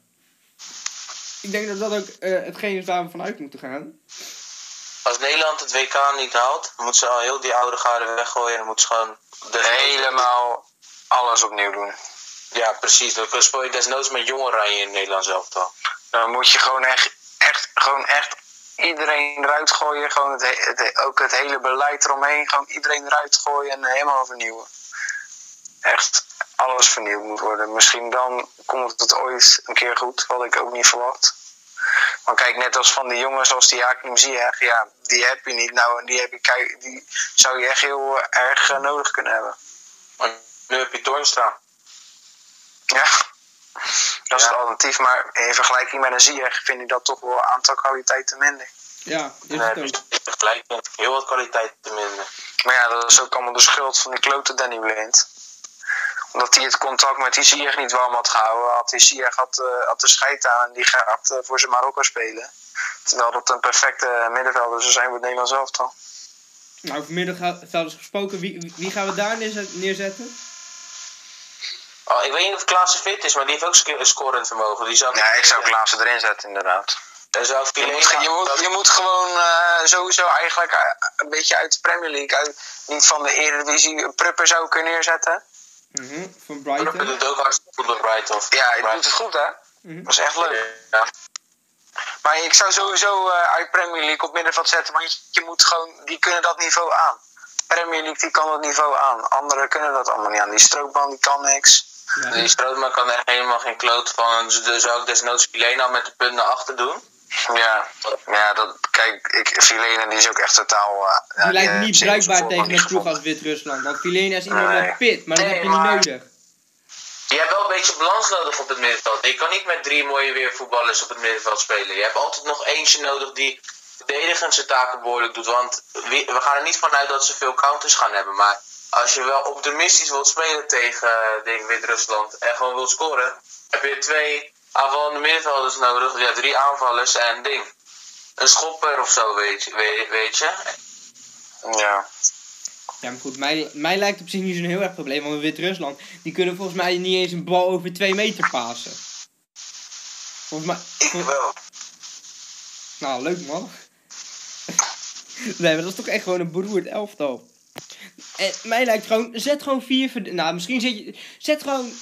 Ik denk dat dat ook eh, hetgeen is waar we vanuit moeten gaan. Als Nederland het WK niet haalt, moeten ze al heel die oude garde weggooien. En moeten ze gewoon... De Helemaal alles opnieuw doen. Ja, precies. Dan speel je desnoods met jong oranje in Nederland zelf dan. Dan moet je gewoon echt, echt, gewoon echt iedereen eruit gooien. Gewoon het, he- het, he- ook het hele beleid eromheen. Gewoon iedereen eruit gooien en helemaal vernieuwen. Echt alles vernieuwd moet worden. Misschien dan komt het ooit een keer goed, wat ik ook niet verwacht. Maar kijk, net als van die jongens als die Hakim Ziyech, ja, die heb je niet. Nou, en die, heb je, kijk, die zou je echt heel erg eh, nodig kunnen hebben. Maar nu heb je Toornstra. Ja, dat is Ja. het alternatief. Maar in vergelijking met een Ziyech vind ik dat toch wel een aantal kwaliteiten minder. Ja, is het gelijk. Heel wat kwaliteit te minder. Maar ja, dat is ook allemaal de schuld van die klote Danny Blind. Omdat hij het contact met die Ziyech niet warm had gehouden. Had die Ziyech had, eh, had de scheid aan en die gaat eh, voor zijn Marokko spelen. Terwijl dat een perfecte middenvelder zou zijn voor het Nederlands elftal. Nou, over middenvelders gesproken, wie, wie gaan we daar neerzet- neerzetten? Oh, ik weet niet of Klaassen fit is, maar die heeft ook sc- scorend vermogen. Die zou Ja, ik zou Klaassen erin zetten inderdaad. Dan zou Je moet, je moet, je moet gewoon eh, sowieso eigenlijk een beetje uit de Premier League, uit, niet van de Eredivisie, Prupper zou kunnen neerzetten. Mhm, Van Brighton. doet ook hartstikke goed bij Brighton. Ja, je doet het goed hè. Mhm. Dat is echt leuk. Ja. Maar ik zou sowieso eh, uit Premier League op middenveld zetten, want je, je moet gewoon, die kunnen dat niveau aan. Premier League die kan dat niveau aan. Anderen kunnen dat allemaal niet aan. Die strookman die kan niks. Ja. Die Strootman kan er helemaal geen kloot van. Dus dan zou ik desnoods Filena met de punt naar achter doen. Ja, ja dat, kijk, ik, Filena die is ook echt totaal... eh, ja, Die lijkt heeft niet bruikbaar tegen een ploeg als. Wit-Rusland. Want Filena is iemand Nee. met pit, maar dat Nee, heb je niet maar- nodig. Je hebt wel een beetje balans nodig op het middenveld. Je kan niet met drie mooie weervoetballers op het middenveld spelen. Je hebt altijd nog eentje nodig die verdedigend zijn taken behoorlijk doet. Want we, we gaan er niet vanuit dat ze veel counters gaan hebben. Maar als je wel optimistisch wilt spelen tegen eh, denk ik, Wit-Rusland en gewoon wilt scoren, heb je twee aanvallende middenvelders nodig. Ja, drie aanvallers en ding. Een schopper of zo, weet je. Weet, weet je. Ja. Ja, maar goed, mij, mij lijkt het op zich niet zo'n heel erg probleem. Want Wit-Rusland, die kunnen volgens mij niet eens een bal over 2 meter pasen. Volgens mij... Ik wel. Nou, leuk man. nee, maar dat is toch echt gewoon een beroerd elftal. En mij lijkt gewoon, zet gewoon vier Nou, misschien zet je, zet gewoon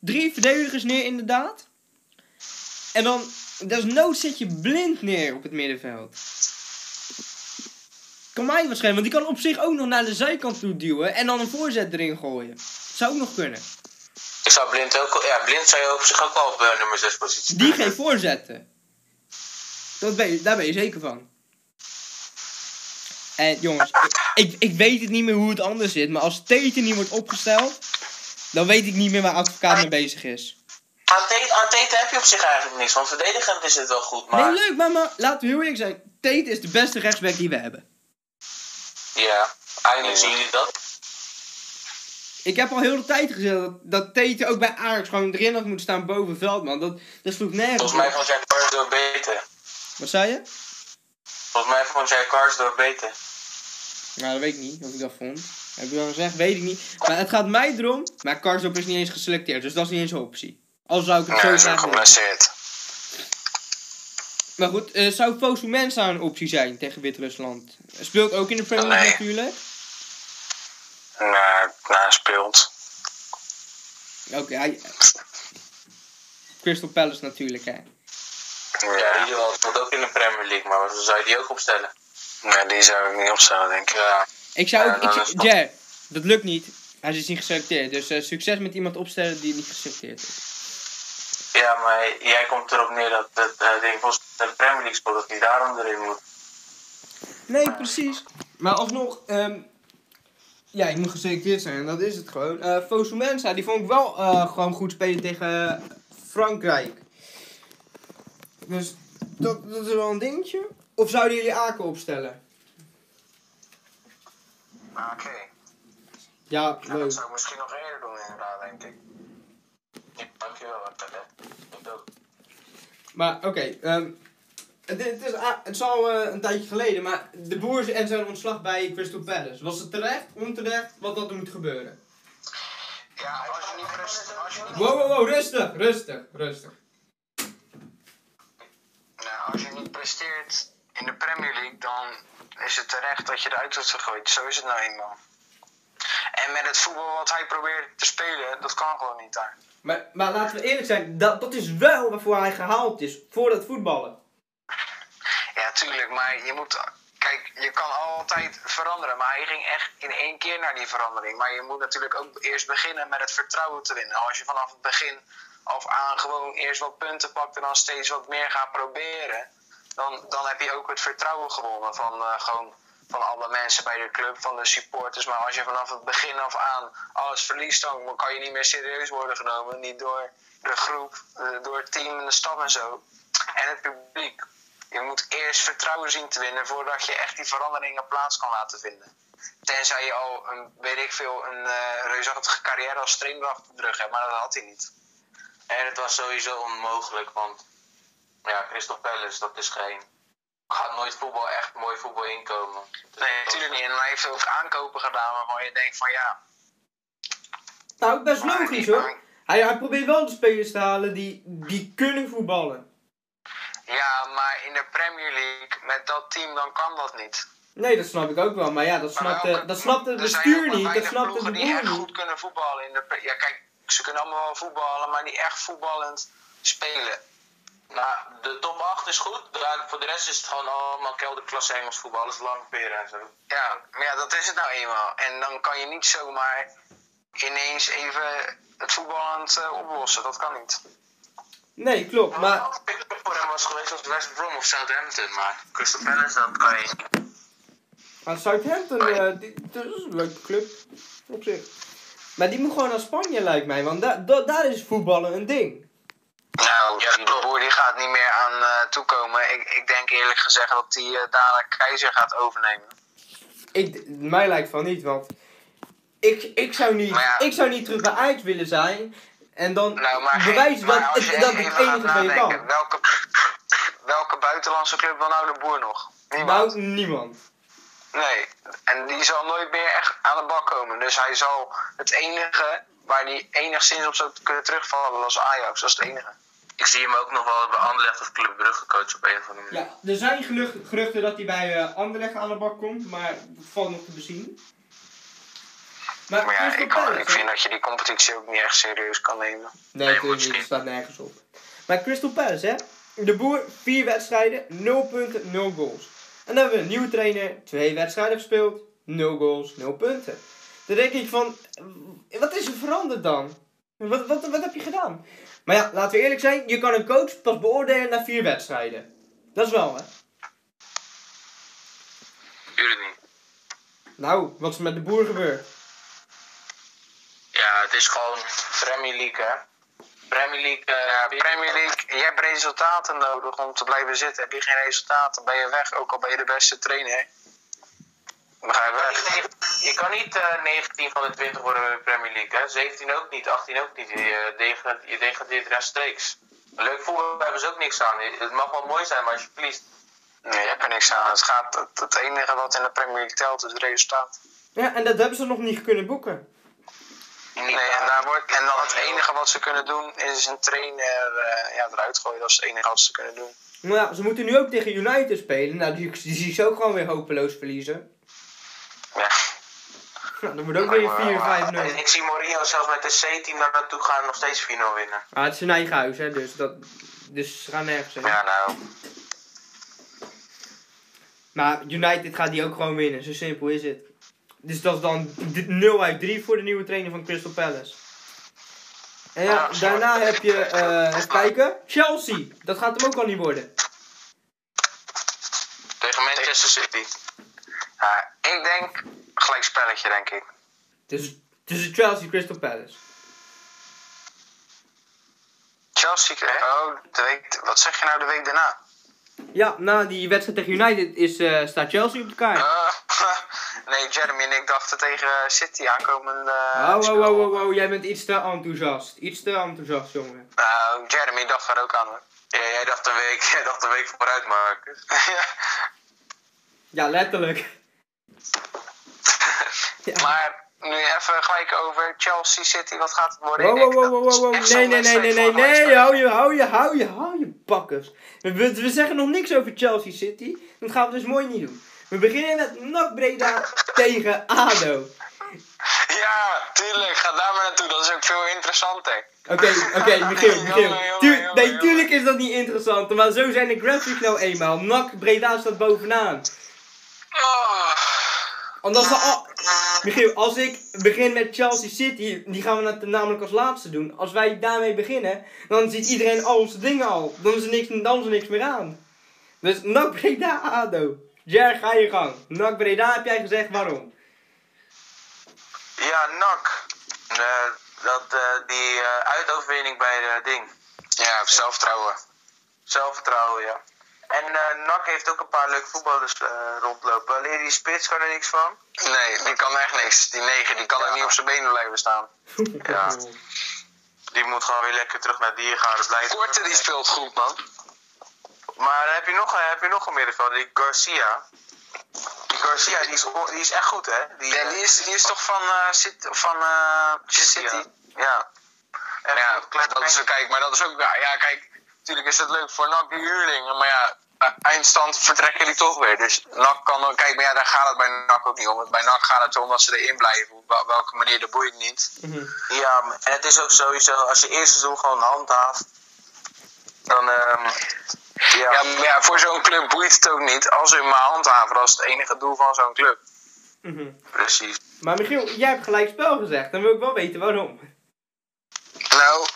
drie verdedigers neer inderdaad. En dan, desnoods zet je blind neer op het middenveld. Kan mij waarschijnlijk, want die kan op zich ook nog naar de zijkant toe duwen en dan een voorzet erin gooien. Zou ook nog kunnen. Ik zou blind ook... Ja, blind zou je op zich ook wel op eh, nummer 6 positie Die geen voorzetten. Dat ben je, daar ben je zeker van. En jongens, ik, ik, weet het niet meer hoe het anders zit, maar als Tete niet wordt opgesteld, dan weet ik niet meer waar advocaat mee bezig is. Aan Tate, aan Tate heb je op zich eigenlijk niks, want verdedigend is het wel goed, maar... Nee, leuk, maar, maar laten we heel eerlijk zijn. Tate is de beste rechtsback die we hebben. Ja, eindelijk zien jullie dat. Ik heb al heel de tijd gezegd dat, dat Tate ook bij Ajax gewoon erin had moeten staan boven Veldman. Dat, dat sloeg nergens Volgens mij vond jij Karsdorp beter. Wat zei je? Volgens mij vond jij Karsdorp beter. Nou, dat weet ik niet of ik dat vond. Heb ik wel gezegd, weet ik niet. Maar het gaat mij erom. Maar Karsdorp is niet eens geselecteerd, dus dat is niet eens een optie. Al zou ik het Nee, zo geblesseerd. Maar goed, eh, zou Fosu Mensah een optie zijn tegen Wit-Rusland? Speelt ook in de Premier League Nee. natuurlijk. Nou, nou, hij speelt. Oké, hij... Crystal Palace natuurlijk, hè. Ja, die speelt ook in de Premier League, maar zou je die ook opstellen? nee, die zou ik niet opstellen, denk ik. Ja. Ik zou ook... Ja, Ik, dat lukt niet. Hij is niet geselecteerd. Dus eh, succes met iemand opstellen die niet geselecteerd is. Ja, maar jij komt erop neer dat het uh, ding volgens de Premier League speelt, dat hij daarom erin moet. Nee, precies. Maar alsnog, ehm ja, je moet geselecteerd zijn en dat is het gewoon. Eh Fosu Mensah, die vond ik wel eh, gewoon goed spelen tegen Frankrijk. Dus dat, dat is wel een dingetje. Of zouden jullie Aken opstellen? Ah, Oké. Ja, Ja, dat leuk. zou ik misschien nog eerder doen, inderdaad, denk ik. Dankjewel. Ik ook. Maar oké, ehm, het, het, is, het is al eh, een tijdje geleden, maar de boer en zijn ontslag bij Crystal Palace. Was het terecht, onterecht, wat dat er moet gebeuren? Ja, als je niet presteert, als je niet, Wow, wow, wow, rustig, rustig, rustig. nou, als je niet presteert in de Premier League, dan is het terecht dat je eruit wordt gegooid. Zo is het nou eenmaal. En met het voetbal wat hij probeert te spelen, dat kan gewoon niet daar. Maar, maar laten we eerlijk zijn, dat, dat is wel waarvoor hij gehaald is. Voor het voetballen. Ja, tuurlijk, maar je moet. Kijk, je kan altijd veranderen, maar hij ging echt in één keer naar die verandering. Maar je moet natuurlijk ook eerst beginnen met het vertrouwen te winnen. Als je vanaf het begin af aan gewoon eerst wat punten pakt en dan steeds wat meer gaat proberen, dan, dan heb je ook het vertrouwen gewonnen van, eh, gewoon, van alle mensen bij de club, van de supporters. Maar als je vanaf het begin af aan alles verliest, dan kan je niet meer serieus worden genomen. Niet door de groep, eh, door het team en de staf en zo. En het publiek. Je moet eerst vertrouwen zien te winnen voordat je echt die veranderingen plaats kan laten vinden. Tenzij je al, een, weet ik veel, een eh reusachtige carrière als trainer achter de rug hebt, maar dat had hij niet. En het was sowieso onmogelijk, want ja, Crystal Palace, dat is geen. Gaat nooit voetbal, echt mooi voetbal inkomen. Dus Nee, natuurlijk niet. En hij heeft ook aankopen gedaan waarvan je denkt van ja. Nou, best maar logisch hoor. Hij, hij probeert wel de spelers te halen die, die kunnen voetballen. Ja, maar in de Premier League met dat team dan kan dat niet. Nee, dat snap ik ook wel. Maar ja, dat Maar snapt, welke- de, dat snapt het zijn bestuur niet. Dat snapt de die echt niet. goed kunnen voetballen in de Ja, kijk, ze kunnen allemaal wel voetballen, maar die echt voetballend spelen. Nou, de top 8 is goed. Daar- voor de rest is het gewoon allemaal kelderklasse Engels voetbal. Alles lang peren en zo. Ja, maar ja, dat is het nou eenmaal. En dan kan je niet zomaar ineens even het voetballend eh, oplossen. Dat kan niet. Nee, klopt. Maar Maar ik voor hem was geweest als West Brom of Southampton. Maar Crystal Palace, dat kan je niet. Maar Southampton, eh, die, dat is een leuke club. Op zich. Maar die moet gewoon naar Spanje, lijkt mij. Want da, da- daar is voetballen een ding. Nou, Ja, die klopt. boer die gaat niet meer aan eh, toekomen. Ik, ik denk eerlijk gezegd dat hij eh, dadelijk Keizer gaat overnemen. Ik, mij lijkt van niet, want ik, ik, zou niet, ja. ik zou niet terug bij Ajax willen zijn. En dan Nou, maar, bewijzen maar dat, het, dat het enige van je kan. Welke, welke buitenlandse club wil nou de boer nog? Niemand. Nou, niemand. Nee, en die zal nooit meer echt aan de bak komen. Dus hij zal het enige waar hij enigszins op zou kunnen terugvallen was Ajax. Dat is het enige. Ik zie hem ook nog wel bij Anderlecht of Club Brugge coach op een of andere manier. Ja, er zijn geruchten dat hij bij eh Anderlecht aan de bak komt, maar dat valt nog te bezien. Maar, Maar ja, Crystal ik, Palace, ik vind dat je die competitie ook niet echt serieus kan nemen. Nee, Nee, natuurlijk niet. Het staat nergens op. Maar Crystal Palace, hè? De boer, vier wedstrijden, 0 punten, 0 goals. En dan hebben we een nieuwe trainer, twee wedstrijden gespeeld, 0 goals, 0 punten. Dan denk ik van, wat is er veranderd dan? Wat, wat, wat heb je gedaan? Maar ja, laten we eerlijk zijn, je kan een coach pas beoordelen na vier wedstrijden. Dat is wel, hè? Tuurlijk niet. Nou, wat is er met de boer gebeurd? Ja, het is gewoon Premier League, hè. Premier League. eh, Ja, Premier League, je hebt resultaten nodig om te blijven zitten. Heb je geen resultaten, ben je weg, ook al ben je de beste trainer. Dan ga je kan niet eh, 19 van de 20 worden bij de Premier League, hè? 17 ook niet, 18 ook niet. Je, eh, degra- je degradeert rechtstreeks. Leuk voetbal hebben ze ook niks aan. Het mag wel mooi zijn, maar als je verliest. Nee, je hebt er niks aan. Het, gaat, het, het enige wat in de Premier League telt is het resultaat. Ja, en dat hebben ze nog niet kunnen boeken. Nee, en, daar wordt, en dan het enige wat ze kunnen doen is een trainer eh, ja, eruit gooien. Dat is het enige wat ze kunnen doen. Nou ja, ze moeten nu ook tegen United spelen. Nou, die, die zie ik ze ook gewoon weer hopeloos verliezen. Ja. Dan wordt ook weer 4-5-0. En ik zie Mourinho zelfs met de C-team daar naartoe gaan nog steeds 4-0 winnen. Ah, het is een eigen huis, hè, dus, dat, dus ze gaan nergens heen. ja, nou. Maar United gaat die ook gewoon winnen, zo simpel is het. Dus dat is dan d- 0 uit 3 voor de nieuwe trainer van Crystal Palace. En ja, sorry. daarna heb je, eh even kijken, Chelsea. Dat gaat hem ook al niet worden. Tegen Manchester City. Ja, ik denk gelijk spelletje, denk ik. Dus tussen Chelsea Crystal Palace. Chelsea, oh, de week, wat zeg je nou de week daarna? Ja, na die wedstrijd tegen United is, eh, staat Chelsea op de kaart. Eh, nee, Jeremy en ik dachten tegen City aankomende. Oh, oh, oh, oh, oh, jij bent iets te enthousiast. Iets te enthousiast, jongen. Nou, Jeremy dacht daar ook aan hoor. Ja, jij dacht een week, jij dacht een week vooruit, Marcus. Ja. Ja, letterlijk. Ja. maar nu even gelijk over Chelsea City, wat gaat het worden? Wow, wow, wow, wow, wow, Nee, nee, nee, nee, nee, nee, hou je, hou je, hou je, hou je bakkers. We, we, we zeggen nog niks over Chelsea City. Dat gaan we dus mooi niet doen. We beginnen met NAC Breda tegen ADO. Ja, tuurlijk, ga daar maar naartoe, dat is ook veel interessanter. Oké, oké, Michiel, Michiel. Tu- jongen, nee, tuurlijk is dat niet interessant, maar zo zijn de graphics nou eenmaal. NAC Breda staat bovenaan. Oh. Omdat ze al... Michiel, als ik begin met Chelsea City, die gaan we namelijk als laatste doen. Als wij daarmee beginnen, dan ziet iedereen al onze dingen al. Dan is er niks, dan is er niks meer aan. Dus NAC Breda, ADO. Jer, ga je gang. NAC Breda heb jij gezegd waarom. Ja, NAC. Eh, dat, eh, die eh, uitoverwinning bij de ding. Ja, zelfvertrouwen. Zelfvertrouwen, ja. En eh NAC heeft ook een paar leuke voetballers eh, rondlopen. Alleen die spits kan er niks van. Nee, die kan echt niks. Die negen, die kan er niet op zijn benen blijven staan. Ja. Die moet gewoon weer lekker terug naar Diergaarde Dus blijven. Korte, die speelt goed, man. Maar heb je nog, heb je nog een middenvelder? Die Garcia. Die Garcia, die is, die is echt goed, hè? Die, Ja, die is, die is toch van, eh City? Van, City? ja. Ja. dat is, kijk, maar dat is ook, ja, kijk, natuurlijk is het leuk voor NAC die huurlingen, maar ja, e- eindstand vertrekken die toch weer. Dus NAC kan, ook- kijk, maar ja, daar gaat het bij NAC ook niet om. Bij NAC gaat het erom dat ze erin blijven. Op wel- welke manier, dat boeit niet. Mhm. Ja, maar- en het is ook sowieso, als je eerste seizoen gewoon handhaaft, dan, ehm ja, Ja, maar ja, voor zo'n club boeit het ook niet als ze maar handhaven. Dat is het enige doel van zo'n club. Mhm. precies. Maar Michiel, jij hebt gelijk spel gezegd. Dan wil ik wel weten waarom. Nou,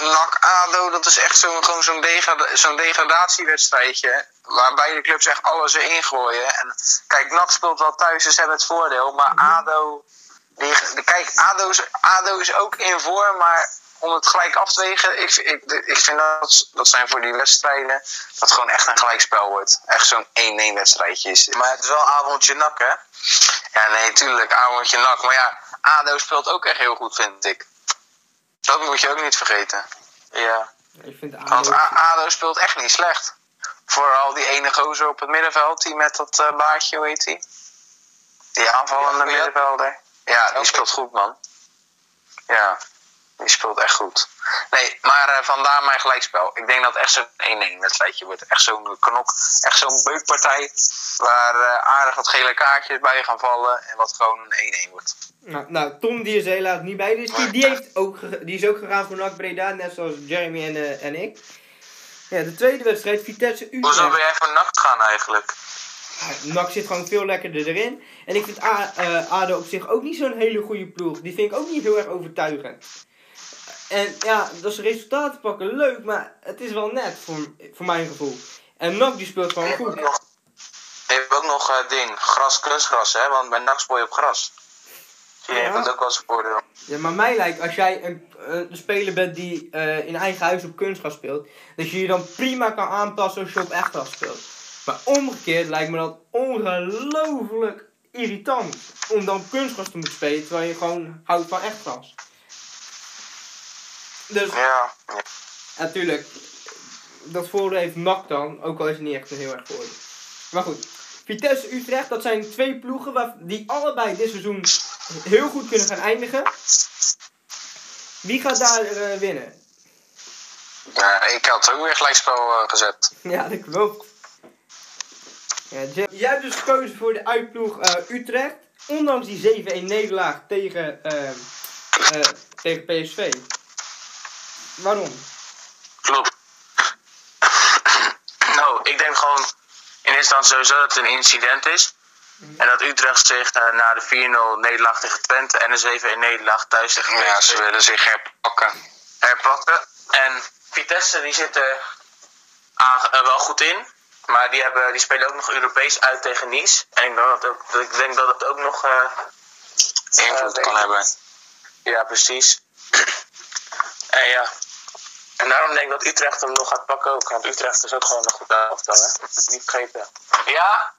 NAC ADO, dat is echt zo'n gewoon zo'n degrada zo'n degradatiewedstrijdje. Waar beide clubs echt alles erin gooien. En kijk, NAC speelt wel thuis, dus ze hebben het voordeel. Maar ADO, die, de- kijk, ADO is, ADO is ook in vorm, maar om het gelijk af te wegen, ik, ik, ik vind dat, dat zijn voor die wedstrijden, dat het gewoon echt een gelijkspel wordt. Echt zo'n 1-1 wedstrijdje is. Maar het is wel avondje nak, hè? Ja, nee, tuurlijk, avondje NAC. Maar ja, ADO speelt ook echt heel goed, vind ik. Dat moet je ook niet vergeten. Ja. Ik vind Want ADO... A- ADO speelt echt niet slecht. Vooral die ene gozer op het middenveld, die met dat eh, baardje, hoe heet die? Die aanvallende Ja, middenvelder. Ja, die speelt goed, man. Ja, die speelt echt goed. Nee, maar eh, vandaar mijn gelijkspel. Ik denk dat het echt zo'n 1-1 wedstrijdje wordt. Echt zo'n knok, echt zo'n beukpartij. Waar eh, aardig wat gele kaartjes bij gaan vallen. En wat gewoon een 1-1 wordt. Nou, nou, Tom die is helaas niet bij, dus die, die, heeft ook, die is ook gegaan voor NAC Breda, net zoals Jeremy en, eh, en ik. Ja, de tweede wedstrijd, Vitesse Hoezo ben Utrecht. jij voor NAC gaan eigenlijk? NAC zit gewoon veel lekkerder erin. En ik vind A- ADO op zich ook niet zo'n hele goede ploeg. Die vind ik ook niet heel erg overtuigend. En ja, dat ze resultaten pakken, leuk, maar het is wel net voor, voor mijn gevoel. En NAC die speelt gewoon hebt goed. je hebt ook nog eh, ding, gras, kunstgras, hè? Want bij NAC speel je op gras. Je, Ja. dat ook wel zijn voordeel. Ja, maar mij lijkt, als jij een, eh, een speler bent die eh, in eigen huis op kunstgras speelt, dat je je dan prima kan aanpassen als je op echt gras speelt. Maar omgekeerd lijkt me dat ongelooflijk irritant om dan kunstgras te moeten spelen, terwijl je gewoon houdt van echt gras. Dus Ja, natuurlijk, dat voordeel heeft NAC dan, ook al is het niet echt een heel erg voordeel. Maar goed, Vitesse Utrecht, dat zijn twee ploegen waar, die allebei dit seizoen heel goed kunnen gaan eindigen. Wie gaat daar eh, winnen? Ja, ik had ook weer gelijkspel eh, gezet. Ja, dat klopt. Ja, jij hebt dus gekozen voor de uitploeg eh, Utrecht. Ondanks die 7-1 nederlaag tegen, tegen PSV. Waarom? Klopt. nou, ik denk gewoon in eerste instantie sowieso dat het een incident is. En dat Utrecht zich eh, na de 4-0 nederlaag tegen Twente en de 7-1 nederlaag thuis tegen. Ja, ze willen zich herpakken. Herpakken. En Vitesse die zit er aan- eh, wel goed in. Maar die, hebben, die spelen ook nog Europees uit tegen Nice. En ik denk dat, ook, ik denk dat het ook nog... eh, invloed kan hebben. Ja, precies. En ja, en daarom denk ik dat Utrecht hem nog gaat pakken ook. Want Utrecht is ook gewoon een goed elftal, hè. Niet vergeten. Ja?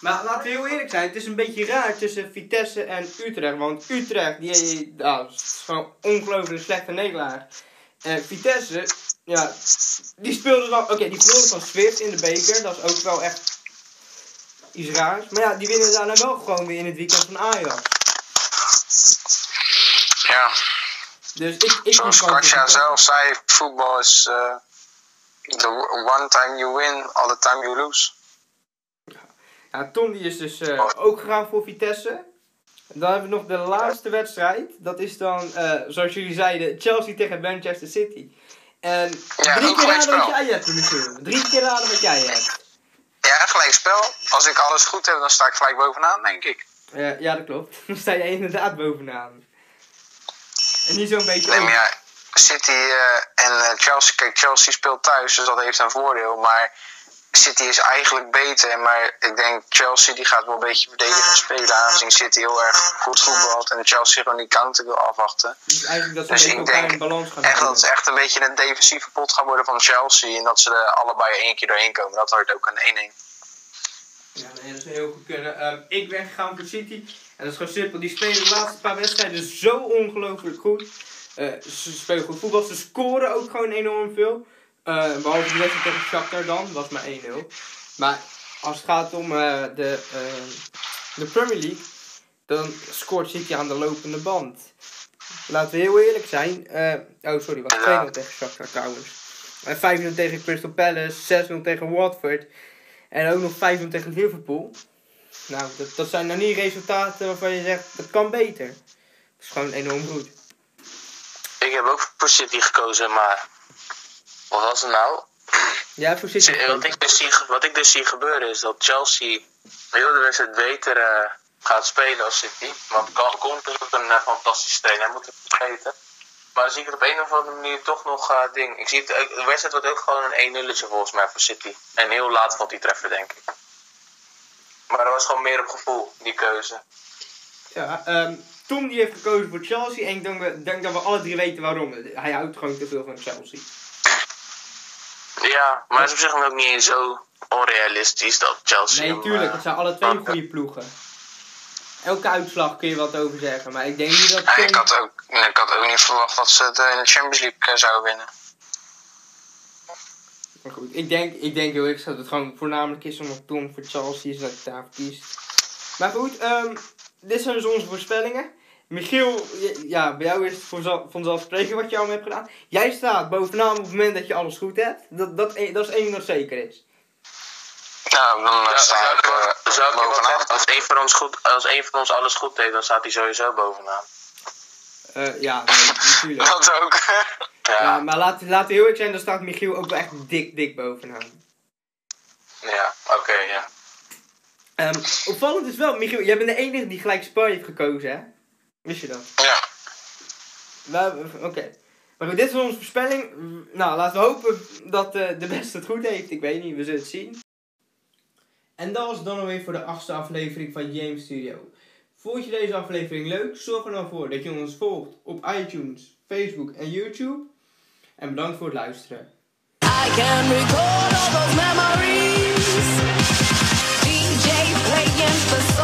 Maar laten we heel eerlijk zijn, het is een beetje raar tussen Vitesse en Utrecht. Want Utrecht, die, nou, dat is gewoon ongelooflijk slechte nederlaag. En Vitesse, ja, die speelde dan, oké, die verloren van Swift in de beker. Dat is ook wel echt iets raars. Maar ja, die winnen daarna wel gewoon weer in het weekend van Ajax. Ja. Dus ik, ik Zoals Katja zelf zei, voetbal is... eh the one time you win, all the time you lose. Ja, Tom die is dus eh, ook gegaan voor Vitesse. Dan hebben we nog de laatste wedstrijd. Dat is dan, eh, zoals jullie zeiden, Chelsea tegen Manchester City. En Ja, drie keer raden wat jij hebt, Michiel. Drie keer raden wat jij hebt. Ja, gelijk spel. Als ik alles goed heb, dan sta ik gelijk bovenaan, denk ik. Ja, dat klopt. Dan sta je inderdaad bovenaan. En niet zo'n beetje... Nee, maar ja, City eh, en eh, Chelsea, kijk, Chelsea speelt thuis, dus dat heeft een voordeel. Maar City is eigenlijk beter. Maar ik denk Chelsea die gaat wel een beetje verdedigend spelen. Aangezien City heel erg goed voetbalt en Chelsea gewoon die counter wil afwachten. Dus dat Dus ik denk echt dat het echt een beetje een defensieve pot gaat worden van Chelsea. En dat ze er allebei één keer doorheen komen. Dat wordt ook een 1-1. Ja, nee, dat zou heel goed kunnen. Ehm, ik ben gegaan voor City. En dat is gewoon simpel. Die spelen de laatste paar wedstrijden zo ongelooflijk goed. Eh, ze spelen goed voetbal. Ze scoren ook gewoon enorm veel. Eh, behalve de wedstrijd tegen Shakhtar dan. was maar 1-0. Maar als het gaat om eh, de, eh, de Premier League. Dan scoort City aan de lopende band. Laten we heel eerlijk zijn. oh, sorry. Was 2-0 tegen Shakhtar trouwens. En 5-0 tegen Crystal Palace. 6-0 tegen Watford. En ook nog 5-0 tegen Liverpool. Nou, dat, dat zijn nou niet resultaten waarvan je zegt, dat kan beter. Dat is gewoon enorm goed. Ik heb ook voor City gekozen, maar wat was het nou? Ja, voor City. Wat ik, dus zie, wat ik dus zie gebeuren is dat Chelsea heel de wedstrijd beter eh, gaat spelen als City. Want is ook een eh, fantastische trainer, hij moet het niet vergeten. Maar dan zie ik het op een of andere manier toch nog eh, ding. Ik zie het, de wedstrijd wordt ook gewoon een 1 0 volgens mij voor City. En heel laat valt die treffer, denk ik. Maar dat was gewoon meer op gevoel, die keuze. Ja, ehm, Tom die heeft gekozen voor Chelsea. En ik denk, we- denk dat we alle drie weten waarom. Hij houdt gewoon te veel van Chelsea. Ja, maar het is op zich ook niet eens zo onrealistisch dat Chelsea. Nee, tuurlijk. eh, Het zijn alle twee goede ploegen. Elke uitslag kun je wat over zeggen. Maar ik denk niet dat Ja, ik, had ook, ik had ook niet verwacht dat ze het in de Champions League eh, zouden winnen. Maar goed, ik denk, ik denk heel erg dat het gewoon voornamelijk is omdat Tom voor Chelsea is dat ik daarvoor kiest. Maar goed, ehm, dit zijn dus onze voorspellingen. Michiel, ja, bij jou is het vanzelf- vanzelfsprekend wat je allemaal hebt gedaan. Jij staat bovenaan op het moment dat je alles goed hebt. Dat, dat, e- dat is één ding dat zeker is. Nou, dan eh, Ja, sta ik eh, bovenaan. Als één van ons goed, als één van ons alles goed heeft, dan staat hij sowieso bovenaan. Eh, ja, nee, natuurlijk. Dat ook. Ja, Ja, maar laten laten we heel eerlijk zijn, dan staat Michiel ook wel echt dik, dik bovenaan. ja oké, ja. Ehm, opvallend is wel, Michiel, jij bent de enige die gelijk Spanje heeft gekozen, hè? Wist je dat? ja. Oké. Maar goed, dit is onze voorspelling. Nou, laten we hopen dat eh, de beste het goed heeft. Ik weet niet, we zullen het zien. En dat was dan alweer voor de achtste aflevering van James Studio. Vond je deze aflevering leuk? Zorg er dan voor dat je ons volgt op iTunes, Facebook en YouTube. En bedankt voor het luisteren. I can all those memories. DJ playing